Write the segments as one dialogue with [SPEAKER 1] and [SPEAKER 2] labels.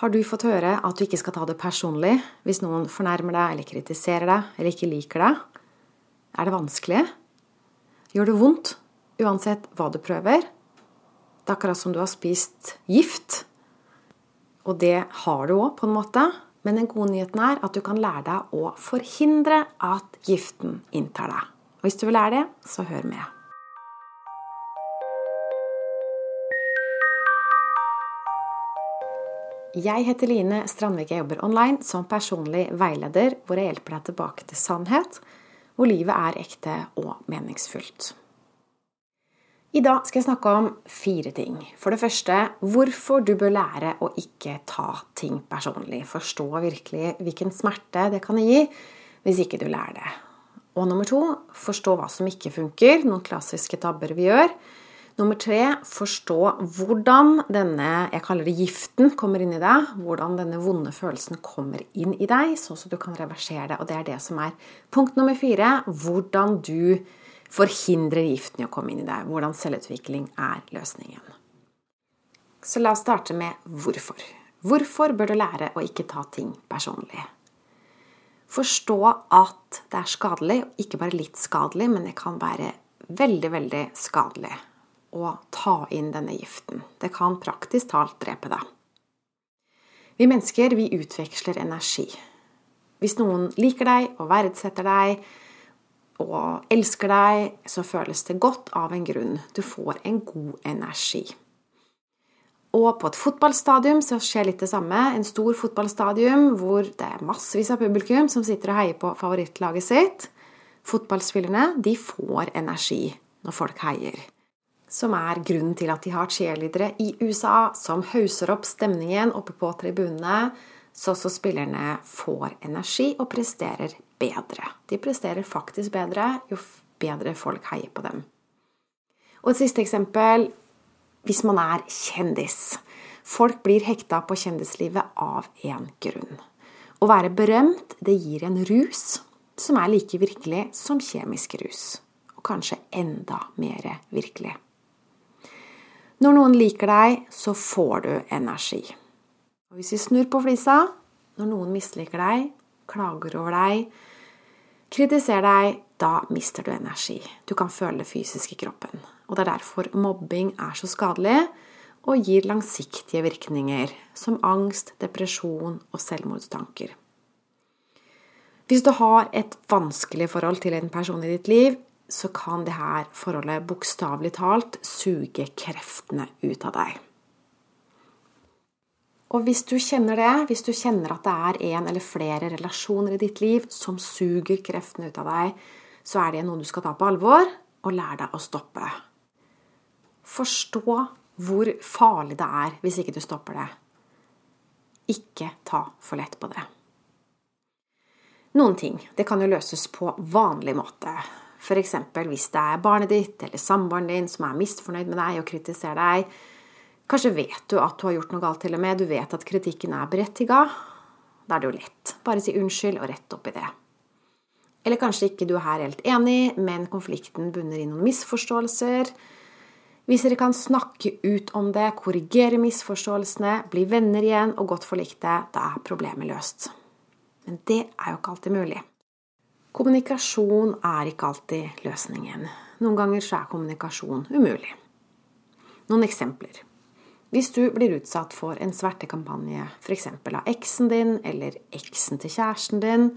[SPEAKER 1] Har du fått høre at du ikke skal ta det personlig hvis noen fornærmer deg eller kritiserer deg eller ikke liker deg? Er det vanskelig? Gjør det vondt uansett hva du prøver? Det er akkurat som du har spist gift. Og det har du òg, på en måte. Men den gode nyheten er at du kan lære deg å forhindre at giften inntar deg. Og hvis du vil lære det, så hør med. Jeg heter Line Strandvik. Jeg jobber online som personlig veileder, hvor jeg hjelper deg tilbake til sannhet, hvor livet er ekte og meningsfullt. I dag skal jeg snakke om fire ting. For det første hvorfor du bør lære å ikke ta ting personlig. Forstå virkelig hvilken smerte det kan gi hvis ikke du lærer det. Og nummer to forstå hva som ikke funker, noen klassiske tabber vi gjør. Nummer tre forstå hvordan denne jeg kaller det giften kommer inn i deg. Hvordan denne vonde følelsen kommer inn i deg, sånn at du kan reversere det. Og det er det som er punkt nummer fire. Hvordan du forhindrer giften i å komme inn i deg. Hvordan selvutvikling er løsningen. Så la oss starte med hvorfor. Hvorfor bør du lære å ikke ta ting personlig? Forstå at det er skadelig, ikke bare litt skadelig, men det kan være veldig, veldig skadelig å ta inn denne giften. Det kan praktisk talt drepe deg. Vi mennesker vi utveksler energi. Hvis noen liker deg og verdsetter deg, og elsker deg, så føles det godt av en grunn. Du får en god energi. Og på et fotballstadium så skjer litt det samme. En stor fotballstadium hvor det er massevis av publikum som sitter og heier på favorittlaget sitt. Fotballspillerne de får energi når folk heier. Som er grunnen til at de har cheerleadere i USA som hauser opp stemningen oppe på tribunene, så så spillerne får energi og presterer bedre. De presterer faktisk bedre jo bedre folk heier på dem. Og et siste eksempel hvis man er kjendis. Folk blir hekta på kjendislivet av én grunn. Å være berømt, det gir en rus som er like virkelig som kjemisk rus. Og kanskje enda mer virkelig. Når noen liker deg, så får du energi. Og hvis vi snur på flisa, når noen misliker deg, klager over deg, kritiserer deg, da mister du energi. Du kan føle det fysisk i kroppen. Og det er derfor mobbing er så skadelig og gir langsiktige virkninger, som angst, depresjon og selvmordstanker. Hvis du har et vanskelig forhold til en person i ditt liv, så kan dette forholdet bokstavelig talt suge kreftene ut av deg. Og hvis du kjenner det, hvis du kjenner at det er en eller flere relasjoner i ditt liv som suger kreftene ut av deg, så er det noe du skal ta på alvor, og lære deg å stoppe. Forstå hvor farlig det er hvis ikke du stopper det. Ikke ta for lett på det. Noen ting det kan jo løses på vanlig måte. F.eks. hvis det er barnet ditt eller samboeren din som er misfornøyd med deg og kritiserer deg, Kanskje vet du at du har gjort noe galt, til og med. Du vet at kritikken er berettiga. Da er det jo lett. Bare si unnskyld og rett opp i det. Eller kanskje ikke du er her helt enig, men konflikten bunner i noen misforståelser. Hvis dere kan snakke ut om det, korrigere misforståelsene, bli venner igjen og godt forlikte, da er problemet løst. Men det er jo ikke alltid mulig. Kommunikasjon er ikke alltid løsningen. Noen ganger så er kommunikasjon umulig. Noen eksempler. Hvis du blir utsatt for en svertekampanje, f.eks. av eksen din eller eksen til kjæresten din,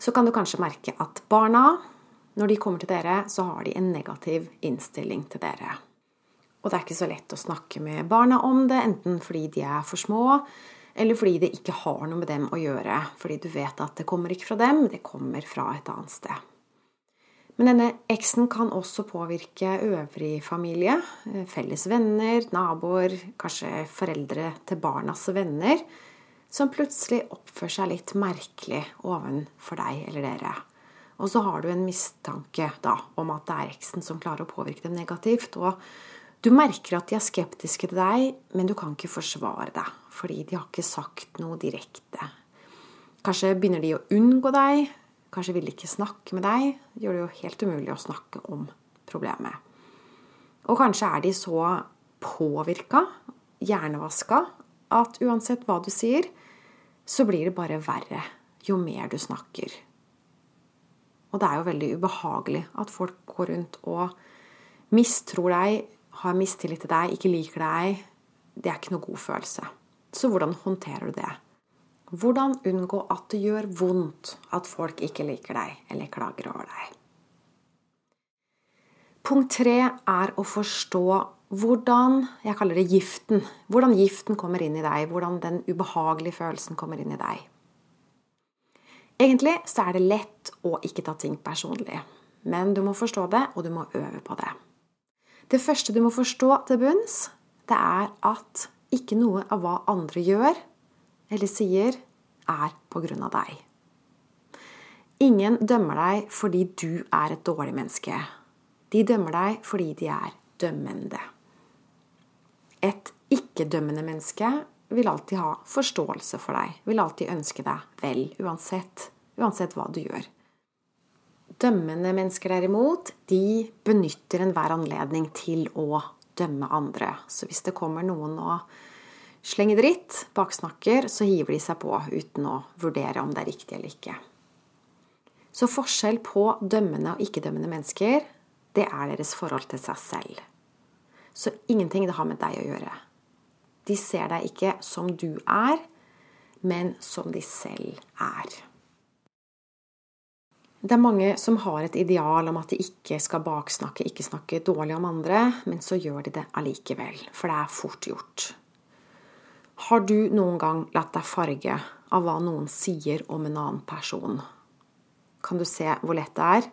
[SPEAKER 1] så kan du kanskje merke at barna, når de kommer til dere, så har de en negativ innstilling til dere. Og det er ikke så lett å snakke med barna om det, enten fordi de er for små, eller fordi det ikke har noe med dem å gjøre. Fordi du vet at det kommer ikke fra dem, det kommer fra et annet sted. Men denne eksen kan også påvirke øvrig familie, eh, felles venner, naboer, kanskje foreldre til barnas venner, som plutselig oppfører seg litt merkelig ovenfor deg eller dere. Og så har du en mistanke da, om at det er eksen som klarer å påvirke dem negativt. Og du merker at de er skeptiske til deg, men du kan ikke forsvare deg, fordi de har ikke sagt noe direkte. Kanskje begynner de å unngå deg, kanskje vil ikke snakke med deg, gjør det jo helt umulig å snakke om problemet. Og kanskje er de så påvirka, hjernevaska, at uansett hva du sier, så blir det bare verre jo mer du snakker. Og det er jo veldig ubehagelig at folk går rundt og mistror deg, har mistillit til deg, ikke liker deg. Det er ikke noe god følelse. Så hvordan håndterer du det? Hvordan unngå at det gjør vondt at folk ikke liker deg eller klager over deg? Punkt tre er å forstå hvordan Jeg kaller det giften. Hvordan giften kommer inn i deg. Hvordan den ubehagelige følelsen kommer inn i deg. Egentlig så er det lett å ikke ta ting personlig. Men du må forstå det, og du må øve på det. Det første du må forstå til bunns, det er at ikke noe av hva andre gjør eller sier, er på grunn av deg. Ingen dømmer deg fordi du er et dårlig menneske. De dømmer deg fordi de er dømmende. Et ikke-dømmende menneske vil alltid ha forståelse for deg, vil alltid ønske deg vel, uansett, uansett hva du gjør. Dømmende mennesker derimot, de benytter enhver anledning til å dømme andre. Så hvis det kommer noen og slenger dritt, baksnakker, så hiver de seg på uten å vurdere om det er riktig eller ikke. Så forskjell på dømmende og ikke-dømmende mennesker, det er deres forhold til seg selv. Så ingenting det har med deg å gjøre. De ser deg ikke som du er, men som de selv er. Det er mange som har et ideal om at de ikke skal baksnakke, ikke snakke dårlig om andre, men så gjør de det allikevel, for det er fort gjort. Har du noen gang latt deg farge av hva noen sier om en annen person? Kan du se hvor lett det er?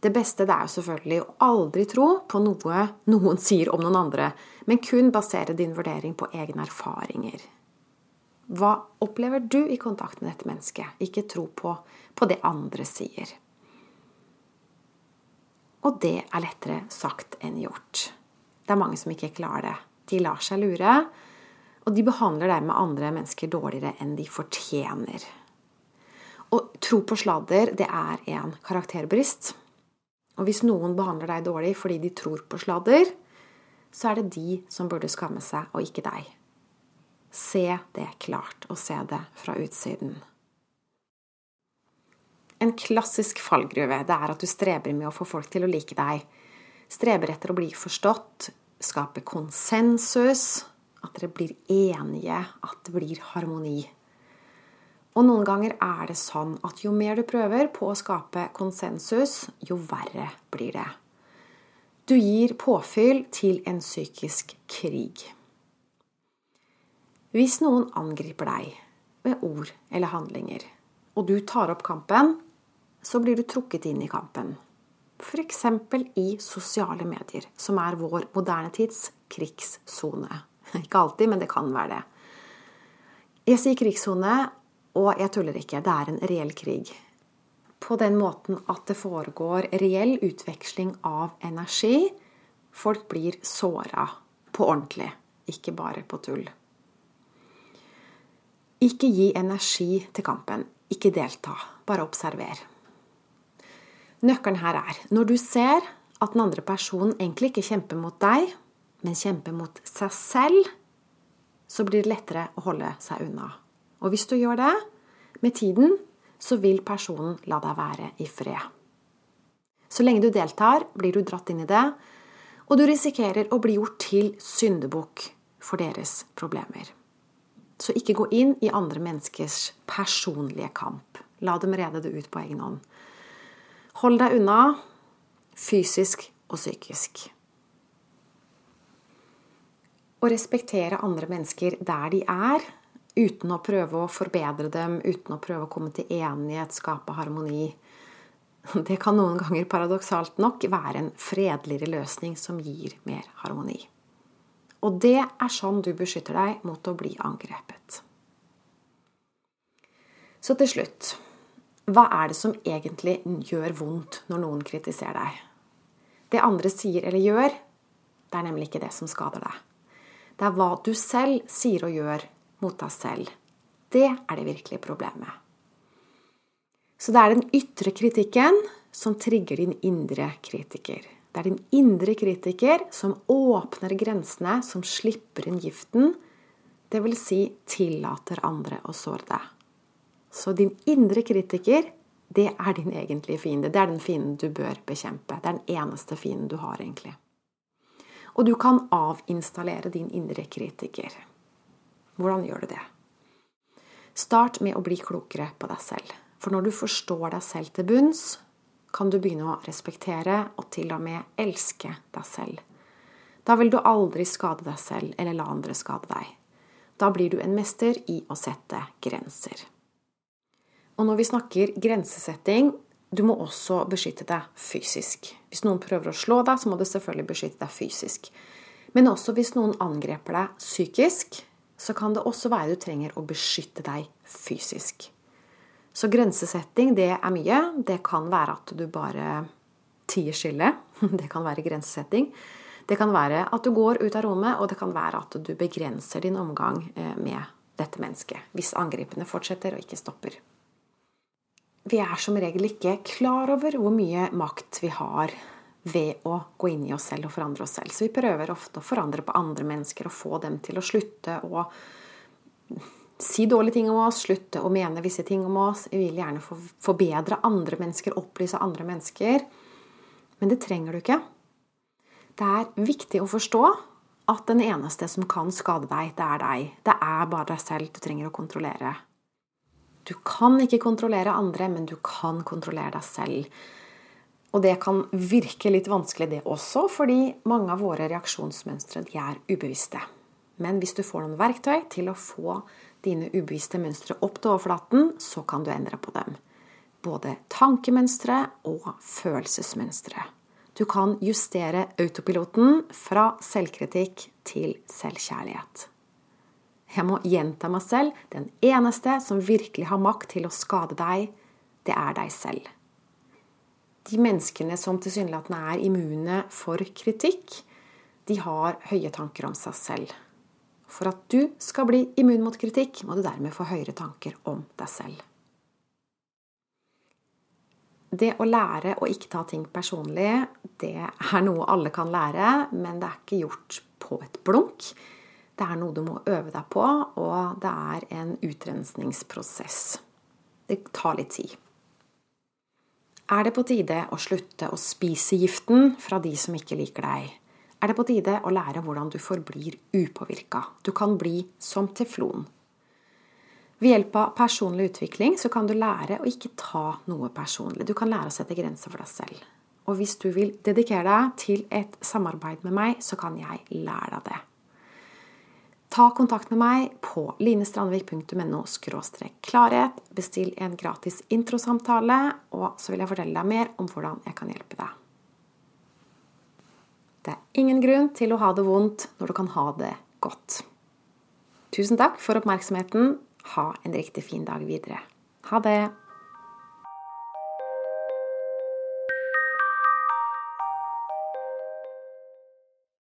[SPEAKER 1] Det beste det er selvfølgelig å aldri tro på noe noen sier om noen andre, men kun basere din vurdering på egne erfaringer. Hva opplever du i kontakt med dette mennesket? Ikke tro på, på det andre sier. Og det er lettere sagt enn gjort. Det er mange som ikke klarer det. De lar seg lure, og de behandler dermed andre mennesker dårligere enn de fortjener. Å tro på sladder, det er en karakterbrist. Og hvis noen behandler deg dårlig fordi de tror på sladder, så er det de som burde skamme seg, og ikke deg. Se det klart, og se det fra utsiden. En klassisk fallgruve det er at du streber med å få folk til å like deg. Streber etter å bli forstått, skape konsensus, at dere blir enige, at det blir harmoni. Og noen ganger er det sånn at jo mer du prøver på å skape konsensus, jo verre blir det. Du gir påfyll til en psykisk krig. Hvis noen angriper deg med ord eller handlinger, og du tar opp kampen, så blir du trukket inn i kampen. F.eks. i sosiale medier, som er vår moderne tids krigssone. Ikke alltid, men det kan være det. Jeg sier krigssone og jeg tuller ikke, det er en reell krig. På den måten at det foregår reell utveksling av energi. Folk blir såra på ordentlig, ikke bare på tull. Ikke gi energi til kampen. Ikke delta. Bare observer. Nøkkelen her er når du ser at den andre personen egentlig ikke kjemper mot deg, men kjemper mot seg selv, så blir det lettere å holde seg unna. Og hvis du gjør det, med tiden så vil personen la deg være i fred. Så lenge du deltar, blir du dratt inn i det, og du risikerer å bli gjort til syndebukk for deres problemer. Så ikke gå inn i andre menneskers personlige kamp. La dem rede det ut på egen hånd. Hold deg unna fysisk og psykisk. Å respektere andre mennesker der de er, uten å prøve å forbedre dem, uten å prøve å komme til enighet, skape harmoni. Det kan noen ganger paradoksalt nok være en fredeligere løsning som gir mer harmoni. Og det er sånn du beskytter deg mot å bli angrepet. Så til slutt hva er det som egentlig gjør vondt når noen kritiserer deg? Det andre sier eller gjør, det er nemlig ikke det som skader deg. Det er hva du selv sier og gjør mot deg selv. Det er det virkelige problemet. Så det er den ytre kritikken som trigger din indre kritiker. Det er din indre kritiker som åpner grensene, som slipper inn giften, vil si tillater andre å såre deg. Så din indre kritiker, det er din egentlige fiende. Det er den fienden du bør bekjempe. Det er den eneste fienden du har, egentlig. Og du kan avinstallere din indre kritiker. Hvordan gjør du det? Start med å bli klokere på deg selv. For når du forstår deg selv til bunns, kan du begynne å respektere og til og med elske deg selv. Da vil du aldri skade deg selv eller la andre skade deg. Da blir du en mester i å sette grenser. Og når vi snakker grensesetting, du må også beskytte deg fysisk. Hvis noen prøver å slå deg, så må du selvfølgelig beskytte deg fysisk. Men også hvis noen angreper deg psykisk, så kan det også være du trenger å beskytte deg fysisk. Så grensesetting, det er mye. Det kan være at du bare tier stille. Det kan være grensesetting. Det kan være at du går ut av rommet, og det kan være at du begrenser din omgang eh, med dette mennesket. Hvis angripene fortsetter og ikke stopper vi er som regel ikke klar over hvor mye makt vi har ved å gå inn i oss selv og forandre oss selv. Så vi prøver ofte å forandre på andre mennesker og få dem til å slutte å si dårlige ting om oss, slutte å mene visse ting om oss. Vi vil gjerne forbedre andre mennesker, opplyse andre mennesker. Men det trenger du ikke. Det er viktig å forstå at den eneste som kan skade deg, det er deg. Det er bare deg selv du trenger å kontrollere. Du kan ikke kontrollere andre, men du kan kontrollere deg selv. Og det kan virke litt vanskelig, det også, fordi mange av våre reaksjonsmønstre de er ubevisste. Men hvis du får noen verktøy til å få dine ubevisste mønstre opp til overflaten, så kan du endre på dem. Både tankemønstre og følelsesmønstre. Du kan justere autopiloten fra selvkritikk til selvkjærlighet. Jeg må gjenta meg selv. Den eneste som virkelig har makt til å skade deg, det er deg selv. De menneskene som tilsynelatende er immune for kritikk, de har høye tanker om seg selv. For at du skal bli immun mot kritikk, må du dermed få høyere tanker om deg selv. Det å lære å ikke ta ting personlig, det er noe alle kan lære, men det er ikke gjort på et blunk. Det er noe du må øve deg på, og det er en utrensningsprosess. Det tar litt tid. Er det på tide å slutte å spise giften fra de som ikke liker deg? Er det på tide å lære hvordan du forblir upåvirka? Du kan bli som teflon. Ved hjelp av personlig utvikling så kan du lære å ikke ta noe personlig. Du kan lære å sette grenser for deg selv. Og hvis du vil dedikere deg til et samarbeid med meg, så kan jeg lære deg det. Ta kontakt med meg på linestrandvik.no klarhet. Bestill en gratis introsamtale, og så vil jeg fortelle deg mer om hvordan jeg kan hjelpe deg. Det er ingen grunn til å ha det vondt når du kan ha det godt. Tusen takk for oppmerksomheten. Ha en riktig fin dag videre. Ha det!